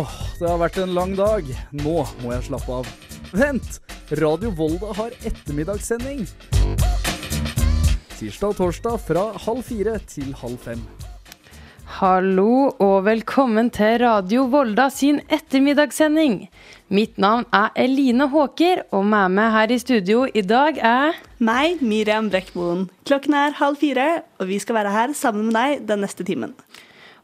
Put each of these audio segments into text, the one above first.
Åh, det har vært en lang dag. Nå må jeg slappe av. Vent! Radio Volda har ettermiddagssending. Tirsdag og torsdag fra halv fire til halv fem. Hallo og velkommen til Radio Volda sin ettermiddagssending. Mitt navn er Eline Håker, og med meg her i studio i dag er Meg, Miriam Brekkmoen. Klokken er halv fire, og vi skal være her sammen med deg den neste timen.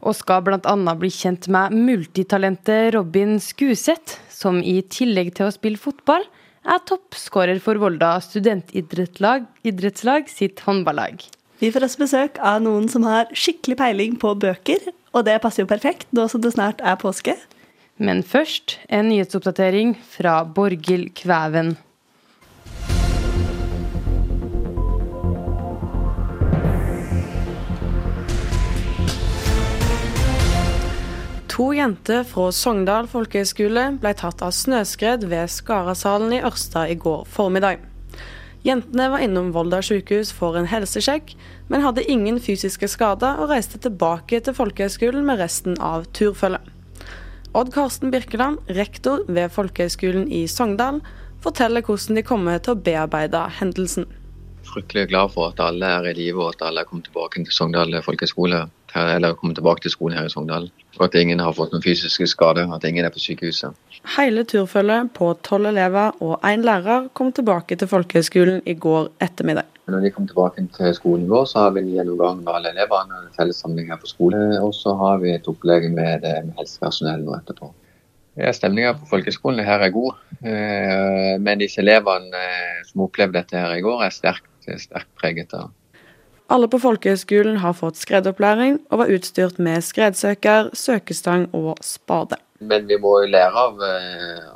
Og skal bl.a. bli kjent med multitalentet Robin Skuseth, som i tillegg til å spille fotball, er toppskårer for Volda studentidrettslag sitt håndballag. Vi får også besøk av noen som har skikkelig peiling på bøker, og det passer jo perfekt nå som det snart er påske. Men først en nyhetsoppdatering fra Borghild Kvæven. To jenter fra Sogndal folkehøgskole ble tatt av snøskred ved Skarasalen i Ørsta i går formiddag. Jentene var innom Volda sykehus for en helsesjekk, men hadde ingen fysiske skader og reiste tilbake til folkehøgskolen med resten av turfølget. Odd Karsten Birkeland, rektor ved folkehøgskolen i Sogndal, forteller hvordan de kommer til å bearbeide hendelsen. Fryktelig glad for at alle er i live og at alle er kommet tilbake til Sogndal folkehøgskole. Eller kommet tilbake til skolen her i Sogndal. Og at ingen har fått noen fysiske skader. At ingen er på sykehuset. Hele turfølget på tolv elever og én lærer kom tilbake til folkehøgskolen i går ettermiddag. Når de kom tilbake til skolen i går, så har vi en gjennomgang med alle elevene. En fellessamling her på skole. Og så har vi et opplegg med, med helsepersonell nå etterpå. Ja, Stemninga på folkehøgskolen her er god. Men disse elevene som opplevde dette her i går, er sterkt, sterkt preget av alle på folkehøgskolen har fått skredopplæring og var utstyrt med skredsøker, søkestang og spade. Men vi må jo lære av,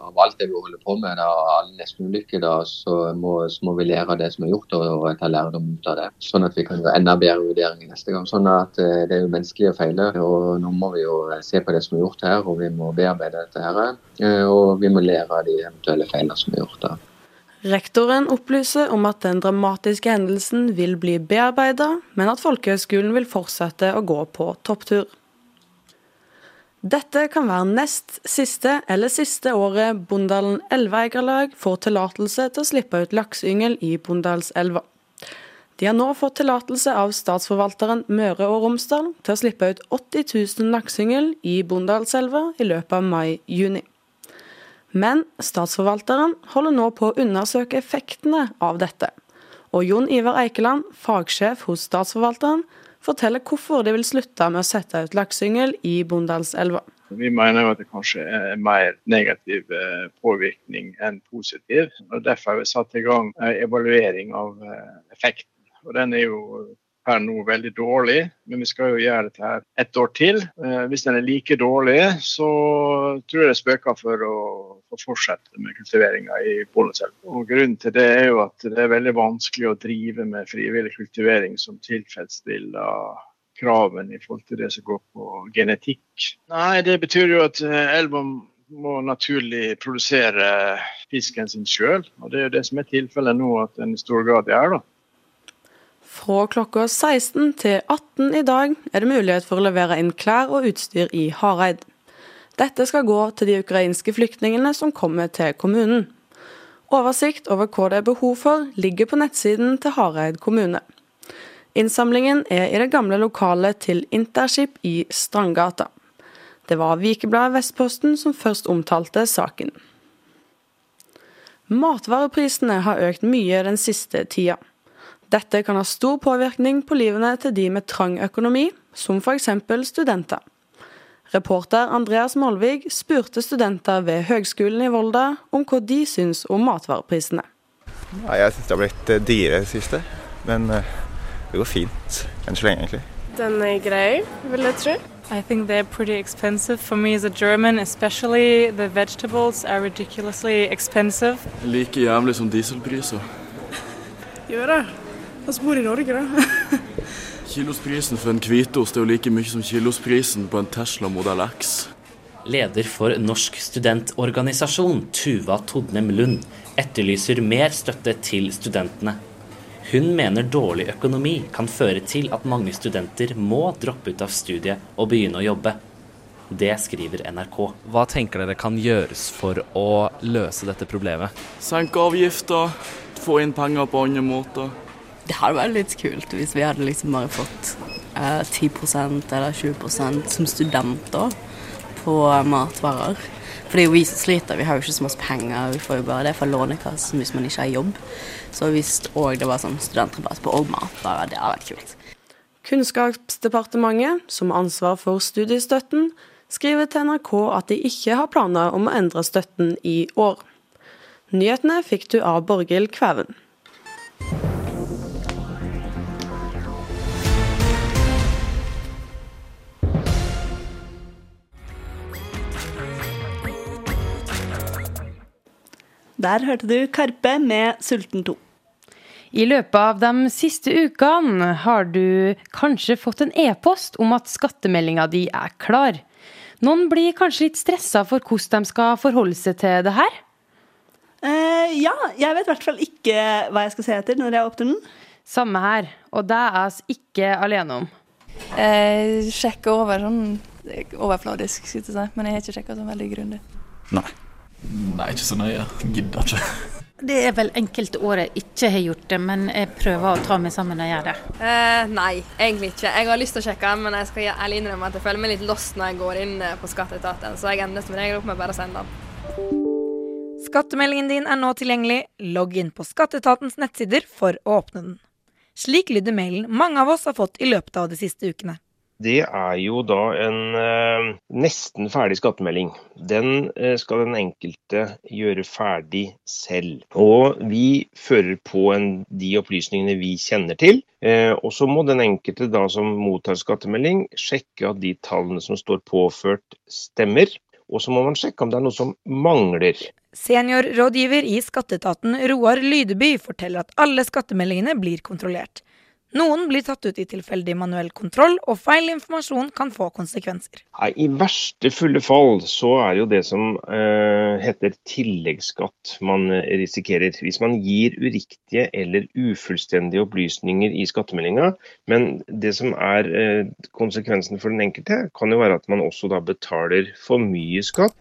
av alt det vi holder på med. Da, alle nestenulykker. Da, så må, så må vi lære av det som er gjort og, og ta lærdom ut av det. Sånn at vi kan gjøre enda bedre vurderinger neste gang. Sånn at Det er jo menneskelig å feile. og Nå må vi jo se på det som er gjort her, og vi må bearbeide dette her. Og vi må lære av de eventuelle feilene som er gjort. der. Rektoren opplyser om at den dramatiske hendelsen vil bli bearbeida, men at folkehøgskolen vil fortsette å gå på topptur. Dette kan være nest siste eller siste året Bondalen elveeierlag får tillatelse til å slippe ut lakseyngel i Bondalselva. De har nå fått tillatelse av statsforvalteren Møre og Romsdal til å slippe ut 80 000 lakseyngel i Bondalselva i løpet av mai-juni. Men statsforvalteren holder nå på å undersøke effektene av dette. Og Jon Ivar Eikeland, fagsjef hos statsforvalteren, forteller hvorfor de vil slutte med å sette ut lakseyngel i Bondalselva. Vi mener jo at det kanskje er mer negativ påvirkning enn positiv. og Derfor har vi satt i gang en evaluering av effekten. Og Den er jo per nå veldig dårlig, men vi skal jo gjøre dette her ett år til. Hvis den er like dårlig, så tror jeg det spøker for å å fortsette med kultiveringa i Bolleselv. Og Grunnen til det er jo at det er veldig vanskelig å drive med frivillig kultivering som tilfredsstiller kravene i forhold til det som går på genetikk. Nei, Det betyr jo at elva må naturlig produsere fisken sin sjøl. Og det er jo det som er tilfellet nå, at den i stor grad er. da. Fra klokka 16 til 18 i dag er det mulighet for å levere inn klær og utstyr i Hareid. Dette skal gå til de ukrainske flyktningene som kommer til kommunen. Oversikt over hva det er behov for, ligger på nettsiden til Hareid kommune. Innsamlingen er i det gamle lokalet til Interskip i Strandgata. Det var Vikebladet Vestposten som først omtalte saken. Matvareprisene har økt mye den siste tida. Dette kan ha stor påvirkning på livene til de med trang økonomi, som f.eks. studenter. Reporter Andreas Molvig spurte studenter ved Høgskolen i Volda om hva de syns om matvareprisene. Ja, jeg syns det har blitt dyrere i det siste, men det går fint enn så lenge, egentlig. Den er grei, vil jeg tro. I think they're pretty expensive for me as a German, especially the vegetables are ridiculously expensive. Like jævlig som dieselpriser. Gjør det. Vi bor i Norge, da. Kilosprisen for en hvitost er jo like mye som kilosprisen på en Tesla Model X. Leder for Norsk studentorganisasjon, Tuva Todnem Lund, etterlyser mer støtte til studentene. Hun mener dårlig økonomi kan føre til at mange studenter må droppe ut av studiet og begynne å jobbe. Det skriver NRK. Hva tenker dere kan gjøres for å løse dette problemet? Senke avgifter, få inn penger på andre måter. Det hadde vært litt kult hvis vi hadde liksom bare fått eh, 10% eller 20% som studenter på matvarer. For det er jo vi sliter, vi har jo ikke så masse penger. Vi får jo bare det fra Lånekassen hvis man ikke har jobb. Så hvis òg det var sånn studentrabatt på og matvarer, det hadde vært kult. Kunnskapsdepartementet, som har ansvar for studiestøtten, skriver til NRK at de ikke har planer om å endre støtten i år. Nyhetene fikk du av Borghild Kvæven. Der hørte du Karpe med 'Sulten 2'. I løpet av de siste ukene har du kanskje fått en e-post om at skattemeldinga di er klar. Noen blir kanskje litt stressa for hvordan de skal forholde seg til det her? Eh, ja, jeg vet i hvert fall ikke hva jeg skal se etter når jeg åpner den. Samme her, og det er vi ikke alene om. Jeg sjekker over sånn overfladisk, skal jeg si, men jeg har ikke sjekka sånn veldig grundig. Nei. Nei, ikke så nøye. Gidder ikke. Det er vel enkelte år jeg ikke har gjort det, men jeg prøver å ta meg sammen og gjøre det. Eh, nei, egentlig ikke. Jeg har lyst til å sjekke, men jeg skal ærlig innrømme at jeg føler meg litt lost når jeg går inn eh, på skatteetaten, så jeg ender som regel opp med bare å sende den. Skattemeldingen din er nå tilgjengelig. Logg inn på skatteetatens nettsider for å åpne den. Slik lyder mailen mange av oss har fått i løpet av de siste ukene det er jo da en eh, nesten ferdig skattemelding. Den eh, skal den enkelte gjøre ferdig selv. Og vi fører på en, de opplysningene vi kjenner til. Eh, og så må den enkelte da som mottar skattemelding sjekke at de tallene som står påført stemmer. Og så må man sjekke om det er noe som mangler. Seniorrådgiver i skatteetaten Roar Lydeby forteller at alle skattemeldingene blir kontrollert. Noen blir tatt ut i tilfeldig manuell kontroll, og feil informasjon kan få konsekvenser. I verste fulle fall så er jo det som eh, heter tilleggsskatt man risikerer. Hvis man gir uriktige eller ufullstendige opplysninger i skattemeldinga. Men det som er eh, konsekvensen for den enkelte, kan jo være at man også da betaler for mye skatt.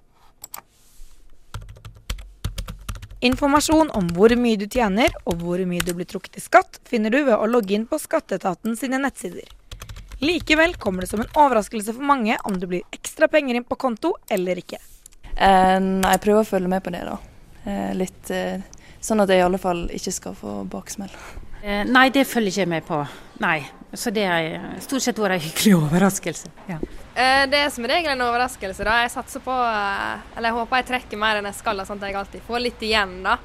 Informasjon om hvor mye du tjener og hvor mye du blir trukket i skatt, finner du ved å logge inn på skatteetaten sine nettsider. Likevel kommer det som en overraskelse for mange om det blir ekstra penger inn på konto eller ikke. Eh, jeg prøver å følge med på det, da. Eh, litt eh, sånn at jeg i alle fall ikke skal få baksmell. Eh, nei, det følger ikke jeg med på. Nei. Så det har stort sett vært en hyggelig overraskelse. Ja. Eh, det er som regel en overraskelse. da. Jeg satser på, eh, eller jeg håper jeg trekker mer enn jeg skal, sånn at jeg alltid får litt igjen. da.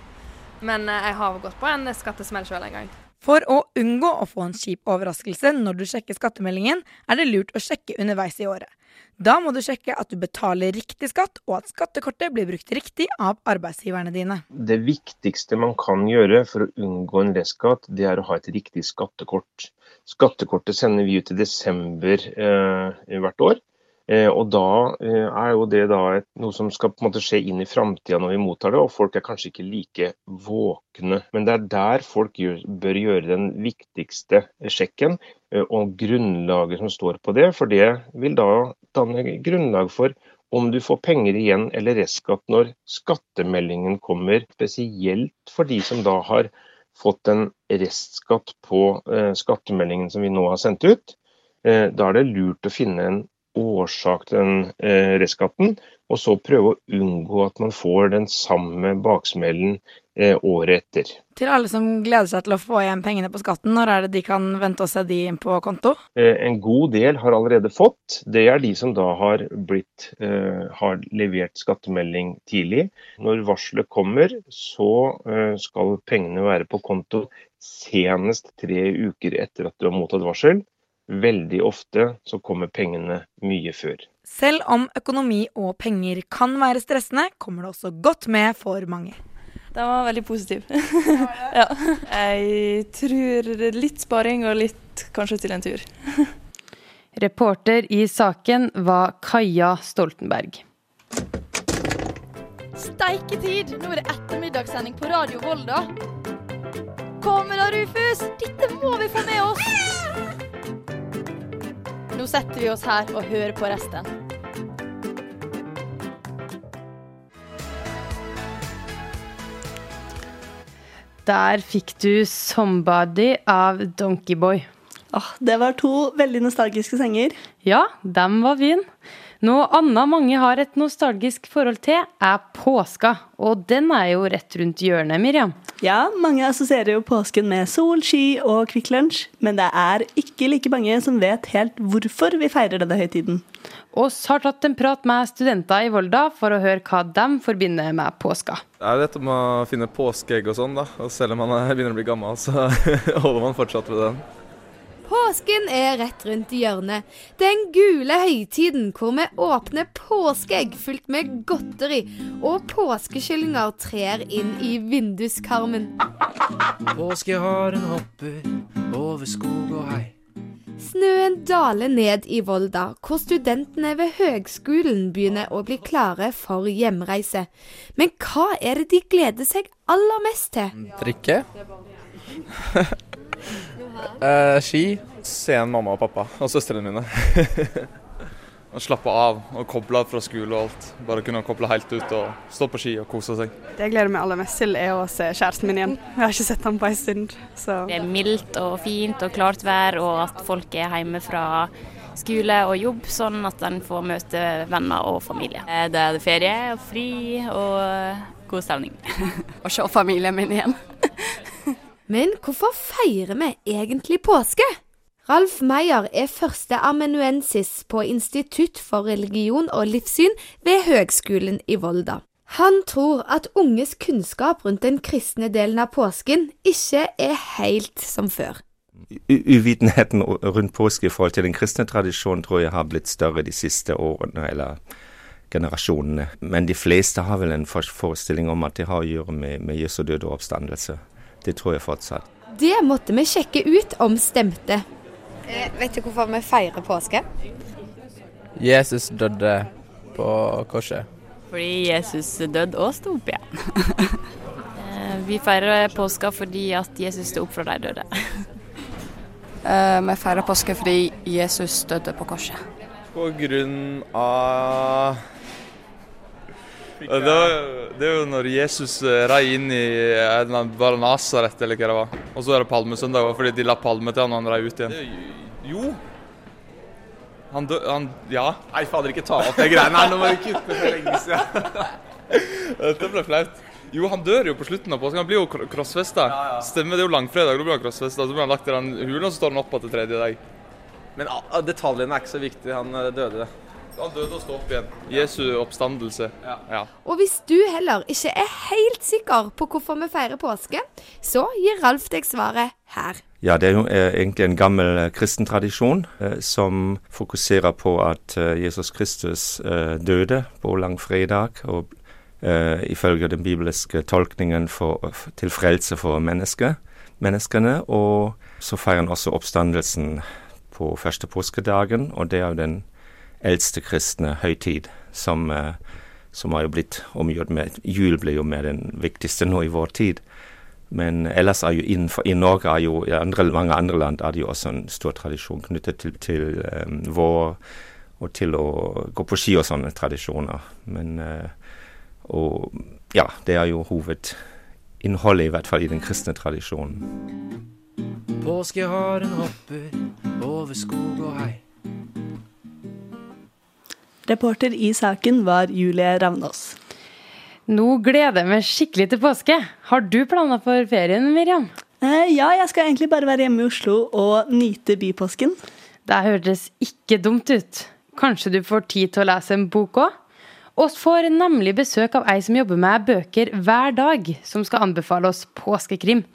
Men eh, jeg har gått på en skattesmell sjøl en gang. For å unngå å få en kjip overraskelse når du sjekker skattemeldingen, er det lurt å sjekke underveis i året. Da må du sjekke at du betaler riktig skatt, og at skattekortet blir brukt riktig av arbeidsgiverne dine. Det viktigste man kan gjøre for å unngå en restskatt, det er å ha et riktig skattekort. Skattekortet sender vi ut i desember eh, hvert år. Eh, og da eh, er jo det da et, noe som skal på en måte skje inn i framtida når vi mottar det, og folk er kanskje ikke like våkne. Men det er der folk gjør, bør gjøre den viktigste sjekken, eh, og grunnlaget som står på det. For det vil da danne grunnlag for om du får penger igjen eller restskatt når skattemeldingen kommer, spesielt for de som da har fått en restskatt på skattemeldingen som vi nå har sendt ut. Da er det lurt å finne en årsak til den eh, restskatten, og så prøve å unngå at man får den samme baksmellen eh, året etter. Til alle som gleder seg til å få igjen pengene på skatten, når er det de kan vente å se de inn på konto? Eh, en god del har allerede fått. Det er de som da har, blitt, eh, har levert skattemelding tidlig. Når varselet kommer, så eh, skal pengene være på konto senest tre uker etter at du har mottatt varsel. Veldig ofte så kommer pengene mye før. Selv om økonomi og penger kan være stressende, kommer det også godt med for mange. Den var veldig positiv. ja. Jeg tror litt sparing og litt kanskje til en tur. Reporter i saken var Kaja Stoltenberg. Steiketid! Nå er det ettermiddagssending på Radio Volda. Kommer da, Rufus! Dette må vi få med oss! nå setter vi oss her og hører på resten. Der fikk du 'Somebody' av Donkeyboy. Oh, ah, det var to veldig nostalgiske sanger. Ja, dem var fin. Noe annet mange har et nostalgisk forhold til, er påska. Og den er jo rett rundt hjørnet, Miriam. Ja, mange assosierer jo påsken med sol, ski og Kvikk Lunsj, men det er ikke like mange som vet helt hvorfor vi feirer denne høytiden. Oss har tatt en prat med studenter i Volda for å høre hva de forbinder med påska. Det er dette med å finne påskeegg og sånn, da. Og selv om man begynner å bli gammel, så holder man fortsatt ved den. Påsken er rett rundt hjørnet. Den gule høytiden hvor vi åpner påskeegg fylt med godteri, og påskekyllinger trer inn i vinduskarmen. Påskeharen hopper over skog og hei. Snøen daler ned i Volda, hvor studentene ved høgskolen begynner å bli klare for hjemreise. Men hva er det de gleder seg aller mest til? Drikke. uh, ski. Se en mamma og pappa og søstrene mine. og slappe av og koble av fra skole og alt. Bare kunne koble helt ut og stå på ski og kose seg. Det jeg gleder meg aller mest til, er å se kjæresten min igjen. Jeg har ikke sett ham på en stund. Så. Det er mildt og fint og klart vær, og at folk er hjemme fra skole og jobb, sånn at en får møte venner og familie. Eh, det er ferie og fri og god stemning. og se familien min igjen. Men hvorfor feirer vi egentlig påske? Ralf Meyer er førsteamanuensis på Institutt for religion og livssyn ved Høgskolen i Volda. Han tror at unges kunnskap rundt den kristne delen av påsken ikke er helt som før. Uvitenheten rundt påske i forhold til den kristne tradisjonen tror jeg har blitt større de siste årene, eller generasjonene. Men de fleste har vel en forestilling om at det har å gjøre med, med Jesu død og oppstandelse. Det tror jeg fortsatt. Det måtte vi sjekke ut om stemte. Eh, vet du hvorfor vi feirer påske? Jesus døde på korset. Fordi Jesus døde og sto opp igjen. Eh, vi feirer påska fordi at Jesus sto opp fra de døde. uh, vi feirer påske fordi Jesus døde på korset. På grunn av det, var, det er jo når Jesus rei inn i bare Nasaret, eller hva det var. Og så er det palmesøndag, fordi de la palme til han og han rei ut igjen. Jo. Han dø... Han, ja. Nei, fader, ikke ta opp de greiene her. Nå må vi kutte for lenge siden. Dette ble flaut. Jo, han dør jo på slutten av påsken. Han blir jo krossfesta. Ja, ja. Stemmer, det er jo langfredag. Da blir han krossfesta. Så blir han lagt i den hulen, og så står han opp til tredje dag. Men detaljene er ikke så viktige. Han døde. Han døde og sto opp igjen. Jesu oppstandelse. Ja. ja. Og hvis du heller ikke er helt sikker på hvorfor vi feirer påske, så gir Ralf deg svaret her. Ja, det er jo eh, egentlig en gammel eh, kristen tradisjon eh, som fokuserer på at eh, Jesus Kristus eh, døde på langfredag, og eh, ifølge den bibelske tolkningen for, til frelse for menneske, menneskene. Og så feirer han også oppstandelsen på første påskedagen, og det er jo den eldste kristne høytid, som, eh, som har jo blitt omgjort med Jul blir jo mer den viktigste nå i vår tid. Men ellers er jo innenfor, i Norge er jo i andre, mange andre land er det jo også en stor tradisjon knyttet til, til um, vår og til å gå på ski og sånne tradisjoner. Men uh, Og ja, det er jo hovedinnholdet, i hvert fall i den kristne tradisjonen. Påskeharen hopper over skog og hei. Reporter i saken var Julie Ravnås. Nå gleder jeg meg skikkelig til påske. Har du planer for ferien, Miriam? Eh, ja, jeg skal egentlig bare være hjemme i Oslo og nyte bypåsken. Det hørtes ikke dumt ut. Kanskje du får tid til å lese en bok òg? Oss får nemlig besøk av ei som jobber med bøker hver dag, som skal anbefale oss påskekrim.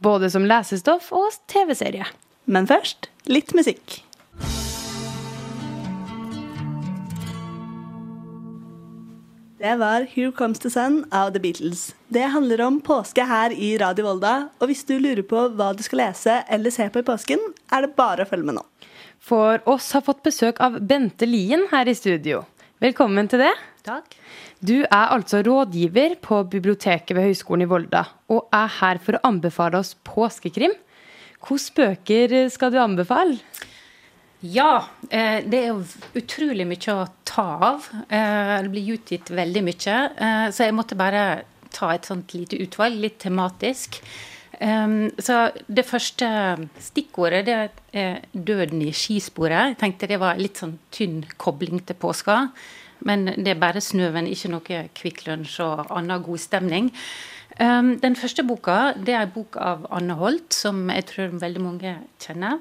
Både som lesestoff og TV-serie. Men først litt musikk. Det var 'Here Comes the Sun' av The Beatles. Det handler om påske her i Radio Volda. Og hvis du lurer på hva du skal lese eller se på i påsken, er det bare å følge med nå. For oss har fått besøk av Bente Lien her i studio. Velkommen til det. Takk. Du er altså rådgiver på biblioteket ved Høgskolen i Volda, og er her for å anbefale oss påskekrim. Hvilke bøker skal du anbefale? Ja, eh, det er jo utrolig mye å ta av. Eh, det blir utgitt veldig mye. Eh, så jeg måtte bare ta et sånt lite utvalg, litt tematisk. Um, så det første stikkordet det er døden i skisporet. Jeg tenkte det var litt sånn tynn kobling til påska. Men det er bare snøen, ikke noe Kvikk Lunsj og annen god stemning. Um, den første boka det er en bok av Anne Holt, som jeg tror veldig mange kjenner.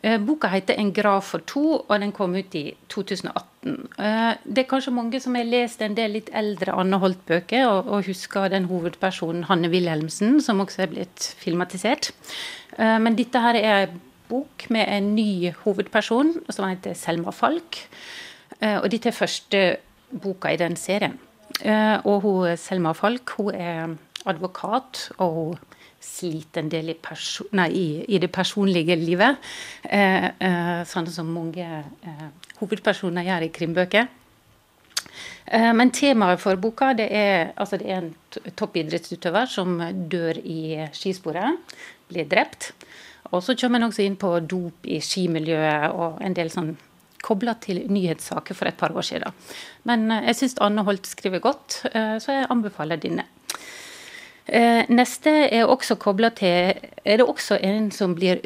Uh, boka heter 'En grav for to', og den kom ut i 2018. Uh, det er kanskje mange som har lest en del litt eldre Anne Holt-bøker, og, husker den hovedpersonen Hanne Wilhelmsen, som også er blitt filmatisert. Uh, men dette her er en bok med en ny hovedperson, som heter Selma Falk. og dette er første boka i den serien. Og hun, Selma Falk hun er advokat, og hun sliter en del i, nei, i, i det personlige livet. Eh, eh, sånn som mange eh, hovedpersoner gjør i krimbøker. Eh, men temaet for boka det er, altså det er en toppidrettsutøver som dør i skisporet. Blir drept. Og så kommer en også inn på dop i skimiljøet og en del sånn kobla til nyhetssaker for et par år siden. Men eh, jeg syns Anne Holt skriver godt, eh, så jeg anbefaler denne. Eh, neste er også kobla til Er det også en som, blir,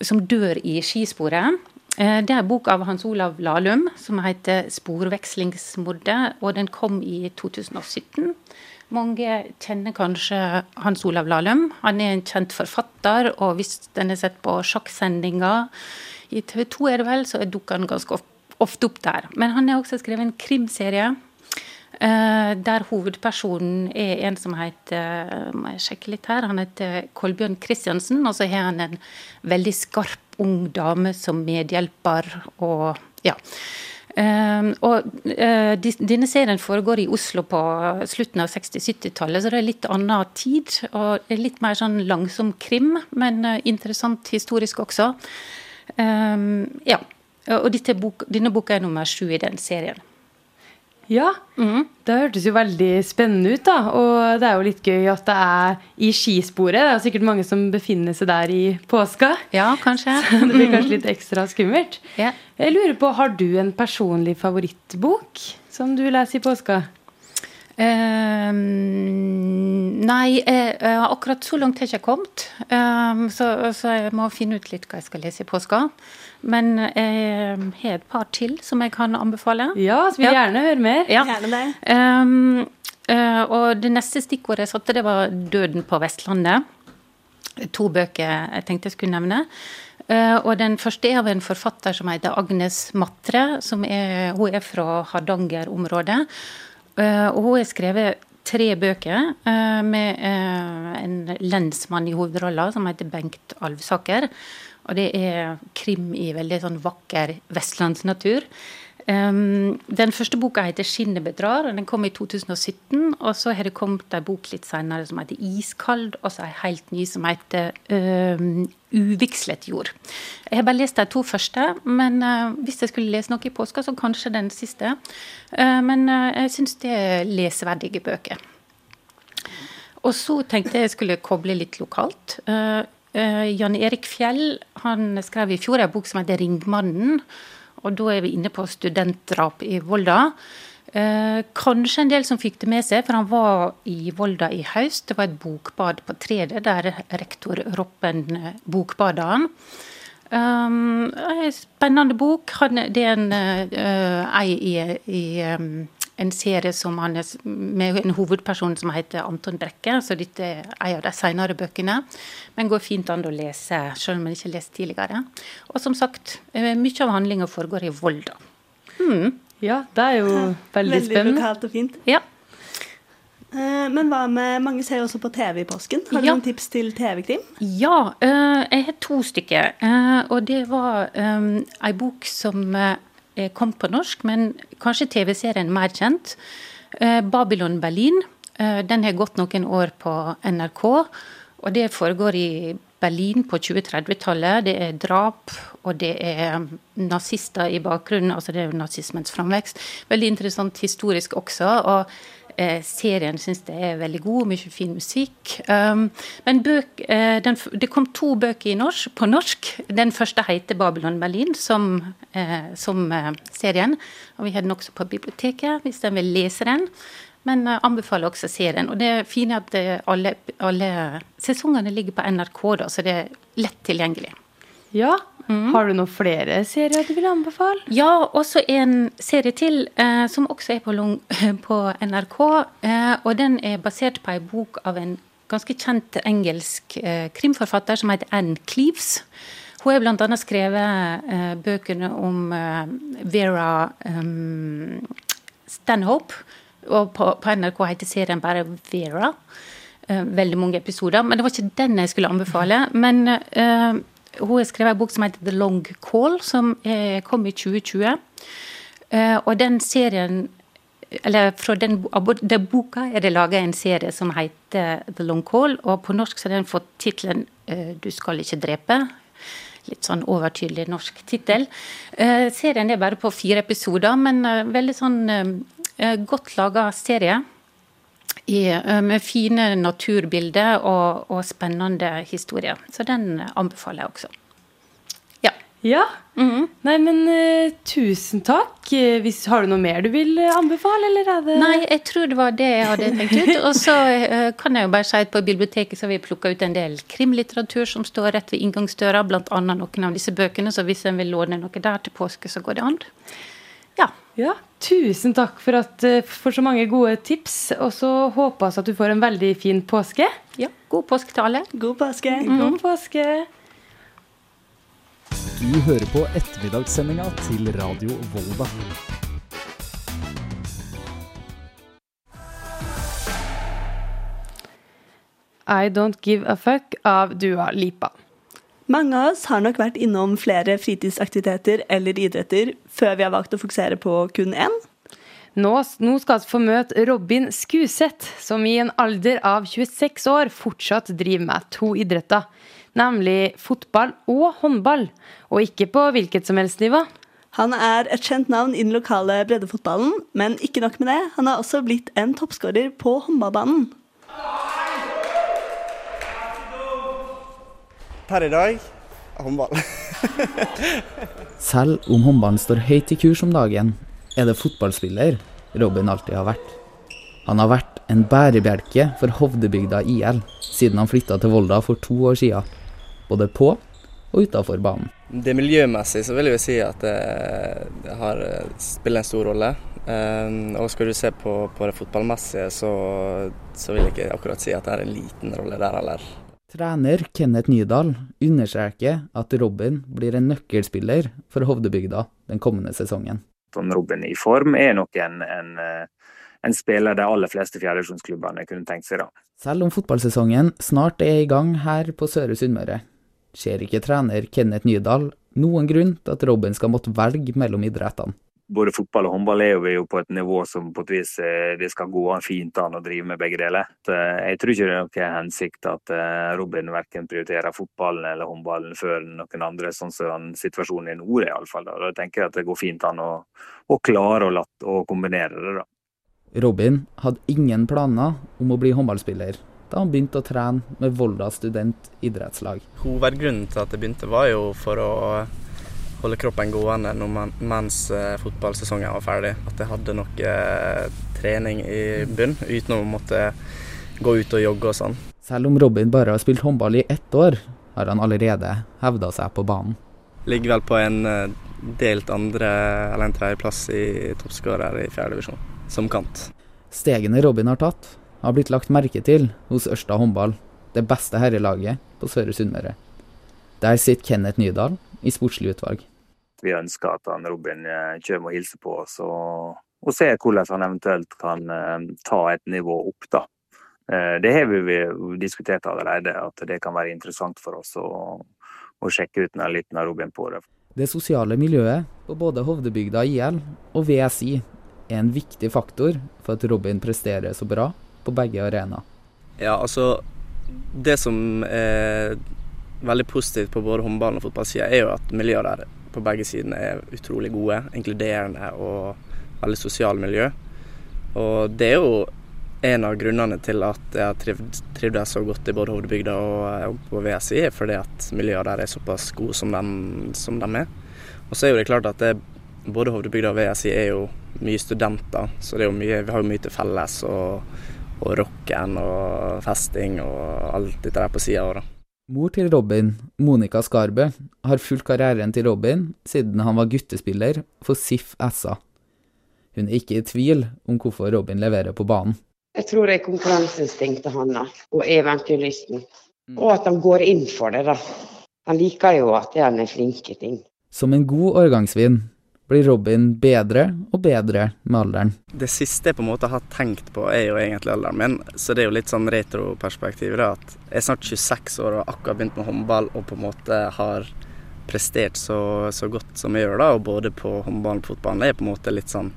som dør i skisporet? Det er bok av Hans Olav Lahlum som heter 'Sporvekslingsmordet', og den kom i 2017. Mange kjenner kanskje Hans Olav Lahlum. Han er en kjent forfatter, og hvis den har sett på sjakksendinger i TV 2, er det vel, så dukker han ganske ofte opp der. Men han har også skrevet en krimserie Eh, der hovedpersonen er en som heter må jeg sjekke litt her, han heter Kolbjørn Kristiansen. Og så har han en veldig skarp ung dame som medhjelper. og ja. Uh, og uh, Denne serien foregår i Oslo på slutten av 60-70-tallet, så det er litt annen tid. Og litt mer sånn langsom krim, men uh, interessant historisk også. Ja. Og bok, denne boka er nummer sju i den serien. Ja, mm. det hørtes jo veldig spennende ut, da. Og det er jo litt gøy at det er i skisporet. Det er sikkert mange som befinner seg der i påska. Ja, kanskje. Så det blir kanskje litt ekstra skummelt. Yeah. Jeg lurer på, Har du en personlig favorittbok som du leser i påska? Um, nei, uh, akkurat så langt har jeg ikke kommet. Um, så, så, jeg må finne ut litt hva jeg skal lese i påska. Men jeg har et par til som jeg kan anbefale. Ja, så vil ja. gjerne høre mer. Ja. Gjerne det. Um, uh, og det neste stikkordet jeg satte, det var 'Døden på Vestlandet'. To bøker jeg tenkte jeg skulle nevne. Uh, og den første er av en forfatter som heter Agnes Matre. Som er, hun er fra Hardanger-området. Uh, og hun har skrevet tre bøker uh, med en lensmann i hovedrolla som heter Bengt Alvsaker. Og det er krim i veldig sånn vakker vestlandsnatur. Um, den første boka heter 'Skinnet og Den kom i 2017. Og så har det kommet en bok litt senere som heter 'Iskald', og så en helt ny som heter um, 'Uvigslet jord'. Jeg har bare lest de to første, men uh, hvis jeg skulle lese noe i påska, så kanskje den siste. Uh, men uh, jeg syns det er leseverdige bøker. Og så tenkte jeg jeg skulle koble litt lokalt. Uh, Uh, Jan Erik Fjell han skrev i fjor en bok som heter 'Ringmannen'. Og da er vi inne på studentdrap i Volda. Eh, kanskje en del som fikk det med seg, for han var i Volda i høst. Det var et bokbad på Tredet, der rektor Roppen uh, bokbada han. Um, spennende bok. det er en ei i, i um, en serie som han er, med en hovedperson som heter Anton Brekke. Så dette er en av de senere bøkene. Men går fint an å lese, selv om en ikke har lest tidligere. Og som sagt, eh, mye av handlinga foregår i Volda. Hmm. Ja, det er jo veldig, veldig spennende. Veldig lokalt og fint. Ja. Eh, men hva med Mange ser jo også på TV i påsken. Har du ja. noen tips til TV-krim? Ja, eh, jeg har to stykker. Og det var ei bok som kom på norsk, men kanskje TV-serien mer kjent. Eh, Babylon Berlin. Eh, den har gått noen år på NRK. Og det foregår i Berlin på 2030-tallet. Det er drap, og det er nazister i bakgrunnen. Altså det er nazismens framvekst. Veldig interessant historisk også. og Eh, serien syns jeg er veldig god, mye fin musikk. Um, men bøk, eh, den, det kom to bøker norsk, på norsk. Den første heter 'Babylon Berlin', som, eh, som serien. Og vi har den også på biblioteket, hvis en vil lese den. Men jeg anbefaler også serien. Og det fine fint at alle, alle, sesongene ligger på NRK, da, så det er lett tilgjengelig. Ja. Mm. Har du noen flere serier du vil anbefale? Ja, også en serie til eh, som også er på, på NRK. og den er basert på ei bok av en ganske kjent engelsk krimforfatter som heter Anne Cleaves. Hun har bl.a. skrevet uh, bøkene om uh, Vera um, Stanhope. Og på, på, NRK heter serien bare Vera. Uh, veldig mange episoder. Men det var ikke den jeg skulle anbefale. Men hun har skrevet en bok som heter The Long Call, som kom i 2020. og den serien eller fra den, den boka er det laga en serie som heter The Long Call, og på norsk så har den fått tittelen Du skal ikke drepe litt sånn overtydelig norsk tittel. Eh, serien er bare på fire episoder, men eh, veldig sånn eh, godt laga serie. I, med fine naturbilder og, og spennende historier. Så den anbefaler jeg også. Ja. ja. Mm -hmm. Nei, men uh, tusen takk. Eh, hvis, har du noe mer du vil eh, anbefale, eller er det Nei, jeg tror det var det jeg hadde tenkt ut. Og så uh, kan jeg jo bare si at på biblioteket så har vi plukka ut en del krimlitteratur som står rett ved inngangsdøra, bl.a. noen av disse bøkene, så hvis en vil låne noe der til påske, så går det an. Ja. ja. Tusen takk for, at, for så mange gode tips, og så håper vi at du får en veldig fin påske. Ja. God påske til alle. God påske. Mm. God påske. Du hører på ettermiddagssendinga til Radio Volda. I Don't Give a Fuck av Dua Lipa. Mange av oss har nok vært innom flere fritidsaktiviteter eller idretter før vi har valgt å fokusere på kun én. Nå, nå skal vi få møte Robin Skuseth, som i en alder av 26 år fortsatt driver med to idretter nemlig fotball og håndball, og ikke på hvilket som helst nivå. Han er et kjent navn i den lokale breddefotballen, men ikke nok med det, han har også blitt en toppskårer på håndballbanen. Per i dag håndball. Selv om håndballen står høyt i kurs om dagen, er det fotballspiller Robin alltid har vært. Han har vært en bærebjelke for Hovdebygda IL siden han flytta til Volda for to år siden både på og utafor banen. Det Miljømessig så vil jeg si at det, har spiller en stor rolle. Um, og skal du se på, på det fotballmessige, så, så, vil jeg ikke akkurat si at det er en liten rolle der heller. Trener Kenneth Nydal understreker at Robin blir en nøkkelspiller for Hovdebygda den kommende sesongen. Robin i form er nok en, en, en spiller de aller fleste fjerdedivisjonsklubbene kunne tenkt seg. da. Selv om fotballsesongen snart er i gang her på Søre Sunnmøre, ser ikke trener Kenneth Nydal noen grunn til at Robin skal måtte velge mellom idrettene. Både fotball og håndball er jo på et nivå som på et vis eh, det skal gå an fint an å drive med begge deler. Jeg tror ikke det er noen hensikt at eh, Robin verken prioriterer fotballen eller håndballen før noen andre, sånn som situasjonen i nord er iallfall. Da tenker jeg at det går fint an å, å klare å, latt, å kombinere det. da. Robin hadde ingen planer om å bli håndballspiller da han begynte å trene med Volda student idrettslag. Hovedgrunnen til at jeg begynte var jo for å holde kroppen gående mens eh, fotballsesongen var ferdig. At jeg hadde noe eh, trening i bunn uten å måtte gå ut og jogge og sånn. Selv om Robin bare har spilt håndball i ett år, har han allerede hevda seg på banen. Ligger vel på en eh, delt andre eller en tredjeplass i toppskårer i fjerde divisjon, som kant. Stegene Robin har tatt, har blitt lagt merke til hos Ørsta håndball, det beste herrelaget på Søre Sunnmøre. Der sitter Kenneth Nydal i sportslig utvalg. Vi ønsker at han Robin eh, kommer og hilser på oss, og, og ser hvordan han eventuelt kan uh, ta et nivå opp. da. Uh, det har vi diskutert allerede, at det kan være interessant for oss å, å sjekke ut en liten Robin på det. Det sosiale miljøet på både Hovdebygda IL og VSI er en viktig faktor for at Robin presterer så bra på begge arenaer? Ja, altså Det som er veldig positivt på både håndballen og fotballsida, er jo at miljøet der på begge sidene er utrolig gode, inkluderende og veldig sosialt miljø. Og det er jo en av grunnene til at jeg har trivdes så godt i både Hovdebygda og på VSI, fordi at miljøet der er såpass gode som de, som de er. Og så er jo det klart at det både Hovdebygda og VSI er jo mye studenter, så er mye, vi har jo mye til felles. Og, og rocken og festing og alt dette der på sida av. Mor til Robin, Monica Skarbø, har fulgt karrieren til Robin siden han var guttespiller for SIF SA. Hun er ikke i tvil om hvorfor Robin leverer på banen. Jeg tror det er konkurranseinstinktet hans og eventyrlysten. Og at han går inn for det, da. Han liker jo at han er flink i ting. Som en god årgangsvin blir Robin bedre og bedre med alderen. Det siste jeg på en måte har tenkt på, er jo egentlig alderen min. Så det er jo litt sånn retroperspektiv. da, at Jeg er snart 26 år og har akkurat begynt med håndball og på en måte har prestert så, så godt som jeg gjør, da, og både på håndballen og fotballen. Er på en måte litt sånn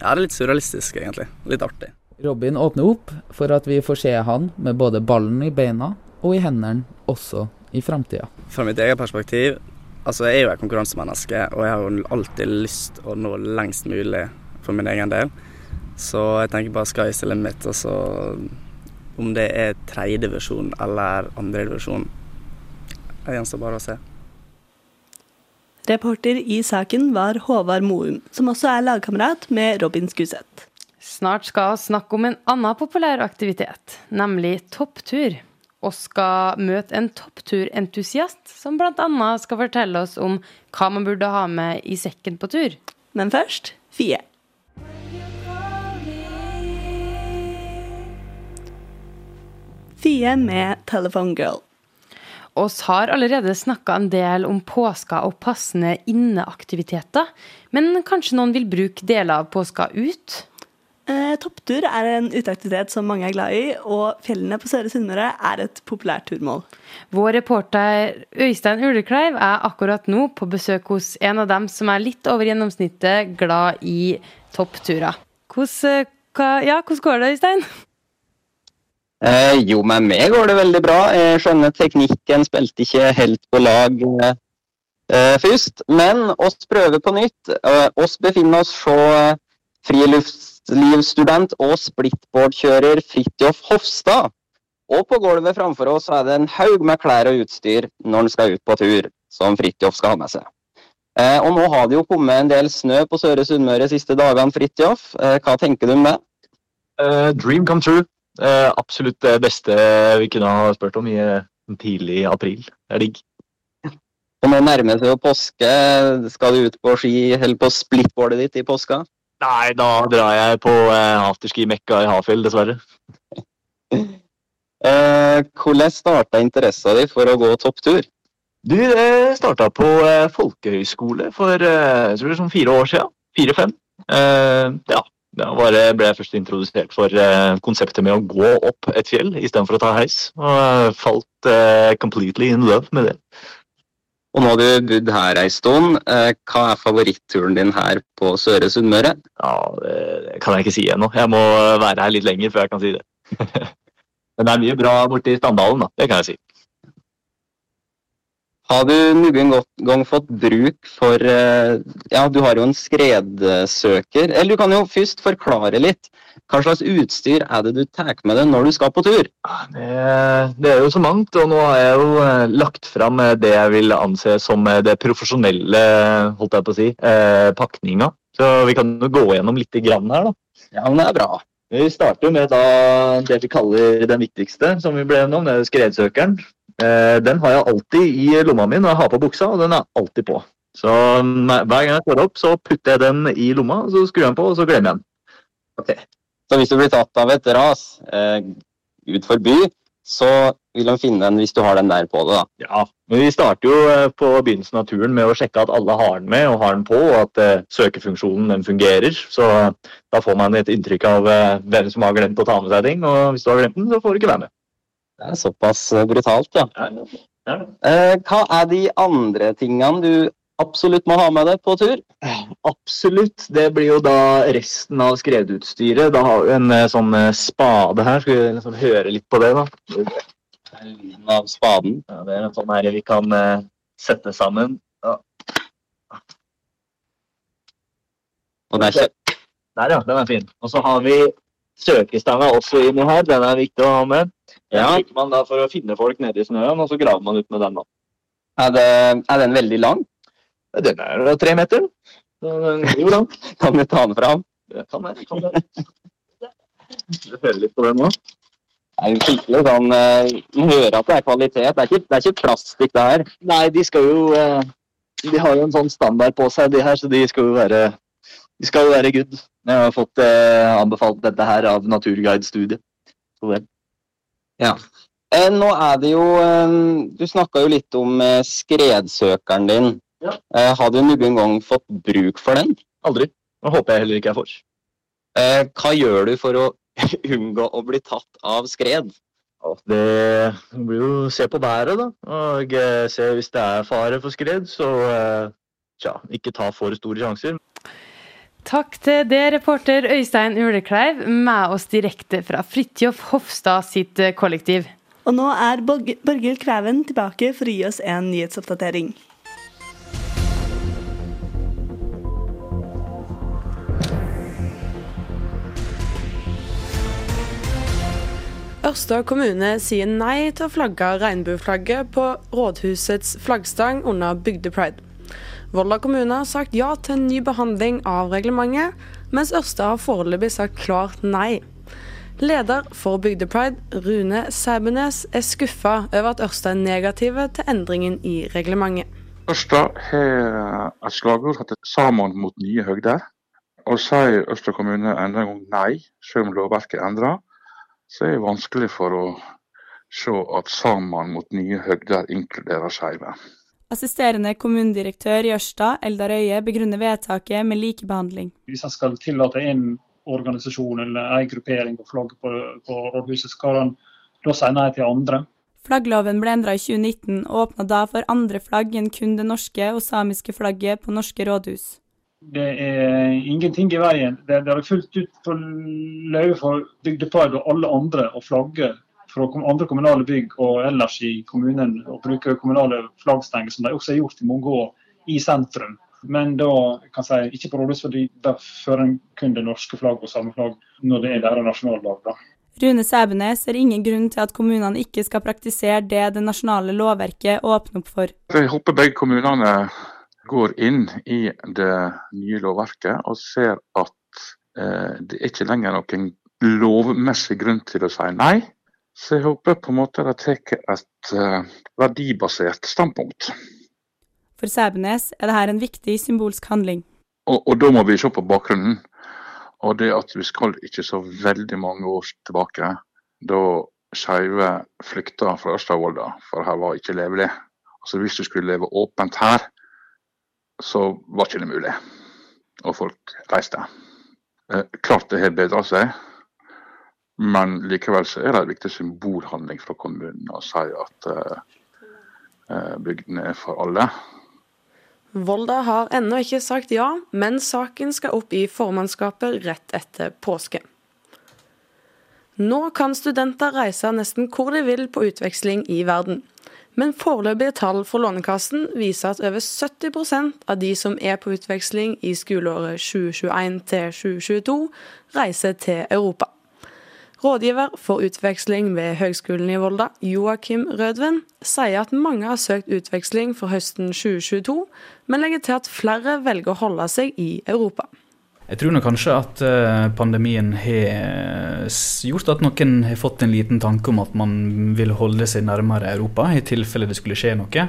Ja, det er litt surrealistisk, egentlig. Litt artig. Robin åpner opp for at vi får se han med både ballen i beina og i hendene også i framtida. Fra mitt eget perspektiv Altså, jeg er jo et konkurransemenneske, og jeg har jo alltid lyst å nå lengst mulig for min egen del. Så jeg tenker bare sky's the limit. Altså, om det er tredjedivisjon eller andredivisjon, det gjenstår bare å se. Reporter i saken var Håvard Moum, som også er lagkamerat med Robin Skuseth. Snart skal vi snakke om en annen populær aktivitet, nemlig topptur og skal møte en toppturentusiast som bl.a. skal fortelle oss om hva man burde ha med i sekken på tur. Men først Fie. Fie med 'Telephone Girl'. Oss har allerede snakka en del om påska og passende inneaktiviteter, men kanskje noen vil bruke deler av påska ut? Eh, topptur er en uteaktivitet som mange er glad i, og fjellene på Søre Sunnmøre er et populært turmål. Vår reporter Øystein Ulekleiv er akkurat nå på besøk hos en av dem som er litt over gjennomsnittet glad i toppturer. Hvordan, eh, ja, hvordan går det, Øystein? Eh, jo, med meg går det veldig bra. Jeg skjønner teknikken spilte ikke helt på lag eh, først. Men oss prøver på nytt. Eh, oss befinner oss så friluftslivsstudent og splittboardkjører Fridtjof Hofstad. Og på gulvet framfor oss er det en haug med klær og utstyr når han skal ut på tur, som Fridtjof skal ha med seg. Eh, og nå har det jo kommet en del snø på Søre Sunnmøre siste dagene, Fridtjof. Eh, hva tenker du om det? Uh, dream come true. Uh, absolutt det beste vi kunne ha spurt om i uh, tidlig april. Det er digg. Og nå nærmer det seg påske. Skal du ut på ski eller på splitboardet ditt i påska? Nei, da drar jeg på uh, afterski-mekka i Hafjell, dessverre. Eh, hvordan starta interessen din for å gå topptur? Du, det starta på eh, folkehøyskole for eh, jeg tror det er sånn fire år siden. Fire-fem. ja, da bare ble jeg først introdusert for konseptet med å gå opp et fjell istedenfor å ta heis. Og falt completely in love med det. Og nå har du bodd her ei stund. Hva er favoritturen din her på Søre Sunnmøre? Ja, Det kan jeg ikke si ennå. Jeg må være her litt lenger før jeg kan si det. Men det er mye bra borti Standalen, da. Det kan jeg si. Har du noen gang fått bruk for Ja, du har jo en skredsøker. Eller du kan jo først forklare litt. Hva slags utstyr er det du tar med deg når du skal på tur? Det, det, er jo så mangt, og nå har jeg jo lagt fram det jeg vil anse som det profesjonelle holdt jeg på å si, eh, pakninga. Så vi kan jo gå gjennom litt grann her, da. Ja, men det er bra. Vi starter jo med da det vi kaller den viktigste, som vi ble gjennom, det er skredsøkeren. Eh, den har jeg alltid i lomma mi når jeg har på buksa, og den er alltid på. Så hver gang jeg står opp, så putter jeg den i lomma, så skrur jeg den på, og så glemmer jeg den. Okay. Så hvis du blir tatt av et ras eh, utfor forbi, så vil de finne den hvis du har den der på det, da. Ja, men vi starter jo på begynnelsen av turen med å sjekke at alle har den med og har den på, og at eh, søkefunksjonen den fungerer. Så da får man et inntrykk av eh, hvem som har glemt å ta med seg ting, og hvis du har glemt den, så får du ikke være med. Det er såpass brutalt, ja. ja, ja. Eh, hva er de andre tingene du absolutt må ha med deg på tur? Absolutt. Det blir jo da resten av skredutstyret. Da har vi en sånn spade her. Skal vi liksom høre litt på det, da? Lyden av spaden. Ja, det er en sånn her vi kan sette sammen. Ja. Og der, der, ja. Den er fin. Og så har vi søkestanga også inni her. Den er viktig å ha med. Den Ja. bruker man da for å finne folk nede i snøen, og så graver man ut med den. da. Er, det, er den veldig lang? Den er tre meter. Jo lang. Kan vi ta den fram? Det kan jeg. Kan det. Du hører litt på den nå? Det er jo skikkelig sånn eh, Man hører at det er kvalitet. Det er ikke, det er ikke plastikk, det her. Nei, de skal jo eh, De har jo en sånn standard på seg, de her, så de skal jo være de skal jo være good. Jeg har fått eh, anbefalt dette her av Naturguide-studiet. Ja. Eh, nå er det jo eh, Du snakka jo litt om eh, skredsøkeren din. Ja. Eh, har du noen gang fått bruk for den? Aldri. Det håper jeg heller ikke jeg får. Eh, hva gjør du for å unngå å bli tatt av skred? Det blir jo se på været, da. Og se hvis det er fare for skred, så tja, ikke ta for store sjanser. Takk til det, reporter Øystein Ulekleiv, med oss direkte fra Fridtjof Hofstad sitt eh, kollektiv. Og nå er Borg- Borghild Klæven tilbake for å gi oss en nyhetsoppdatering. Ørsta kommune sier nei til å flagge regnbueflagget på rådhusets flaggstang under bygdepride. Volda kommune har sagt ja til en ny behandling av reglementet, mens Ørsta har foreløpig sagt klart nei. Leder for Bygdepride, Rune Sæbenes, er skuffa over at Ørsta er negative til endringen i reglementet. Ørsta har et slagord som 'Sammen mot nye høgder'. Og sier Ørsta kommune enda en gang nei, selv om lovverket er endra, så er det vanskelig for å se at 'sammen mot nye høgder' inkluderer skeive. Assisterende kommunedirektør i Ørsta, Eldar Øye, begrunner vedtaket med likebehandling. Hvis en skal tillate en organisasjon eller en gruppering å flagge på, på rådhuset, skal han da si nei til andre. Flaggloven ble endra i 2019 og åpna da for andre flagg enn kun det norske og samiske flagget på norske rådhus. Det er ingenting i veien. Det, det er fullt ut på løyve for Bygdepride og alle andre å flagge fra andre kommunale bygg og ellers i kommunen og bruke kommunale flaggstenger, som de også har gjort i mange år, i sentrum. Men da kan jeg si, ikke på rådhus, fordi der fører en kun det norske flagget og samme flagg når det er deres nasjonaldag. da. Rune Sæbenes ser ingen grunn til at kommunene ikke skal praktisere det det nasjonale lovverket åpner opp for. Jeg håper begge kommunene går inn i det nye lovverket og ser at eh, det er ikke lenger noen lovmessig grunn til å si nei. Så jeg håper på en måte de tar et eh, verdibasert standpunkt. For Sæbenes er dette en viktig symbolsk handling. Og, og da må vi se på bakgrunnen. Og det at vi skal ikke så veldig mange år tilbake, da skeive flykta fra Ørsta-Volda, for her var ikke levelig. Altså Hvis du skulle leve åpent her, så var ikke det mulig. Og folk reiste. Eh, klart det har bedra seg, men likevel så er det en viktig symbolhandling fra kommunen å si at eh, eh, bygdene er for alle. Volda har ennå ikke sagt ja, men saken skal opp i formannskapet rett etter påske. Nå kan studenter reise nesten hvor de vil på utveksling i verden. Men foreløpige tall fra Lånekassen viser at over 70% av de som er på utveksling i skoleåret 2021 2022, reiser til Europa. Rådgiver for utveksling ved Høgskolen i Volda, Joakim Rødven, sier at mange har søkt utveksling for høsten 2022, men legger til at flere velger å holde seg i Europa. Jeg tror nok kanskje at eh, pandemien har gjort at noen har fått en liten tanke om at man vil holde seg nærmere Europa, i tilfelle det skulle skje noe.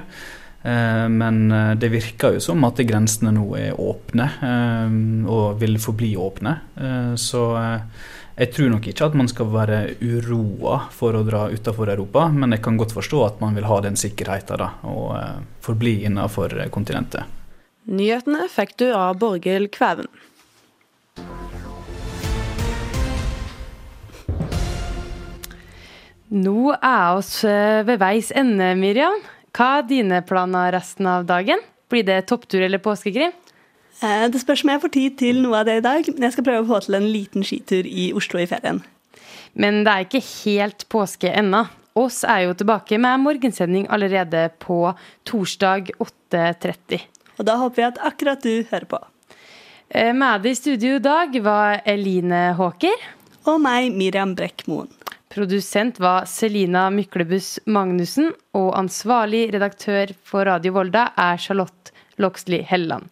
Eh, Men eh, det virker jo som at grensene nå er åpne, eh, og vil forbli åpne. Eh, Så eh, jeg tror nok ikke at man skal være uroa for å dra utenfor Europa, men jeg kan godt forstå at man vil ha den sikkerheten da, og eh, forbli innenfor kontinentet. Nyhetene fikk du av Borghild Kvæven. Nå er oss eh, ved veis ende, Miriam. Hva er dine planer resten av dagen? Blir det topptur eller påskekrim? Eh, Det spørs om jeg får tid til noe av det i dag, men jeg skal prøve å få til en liten skitur i Oslo i ferien. Men det er ikke helt påske ennå. Oss er jo tilbake med morgensending allerede på torsdag 8.30. Og da håper jeg at akkurat du hører på. Eh, Med i studio i dag var Eline Håker. Og meg, Miriam Brekkmoen. Produsent var Selina Myklebuss Magnussen, og ansvarlig redaktør for Radio Volda er Charlotte Loxley Helleland.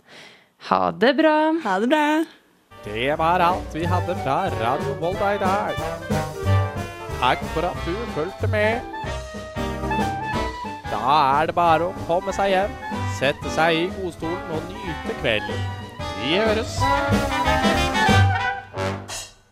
Ha det bra. Ha det bra. Det var alt vi hadde fra Radio Volda i dag. Takk for at du fulgte med. Da er det bare å komme seg hjem, sette seg i godstolen og nyte kvelden. Vi høres.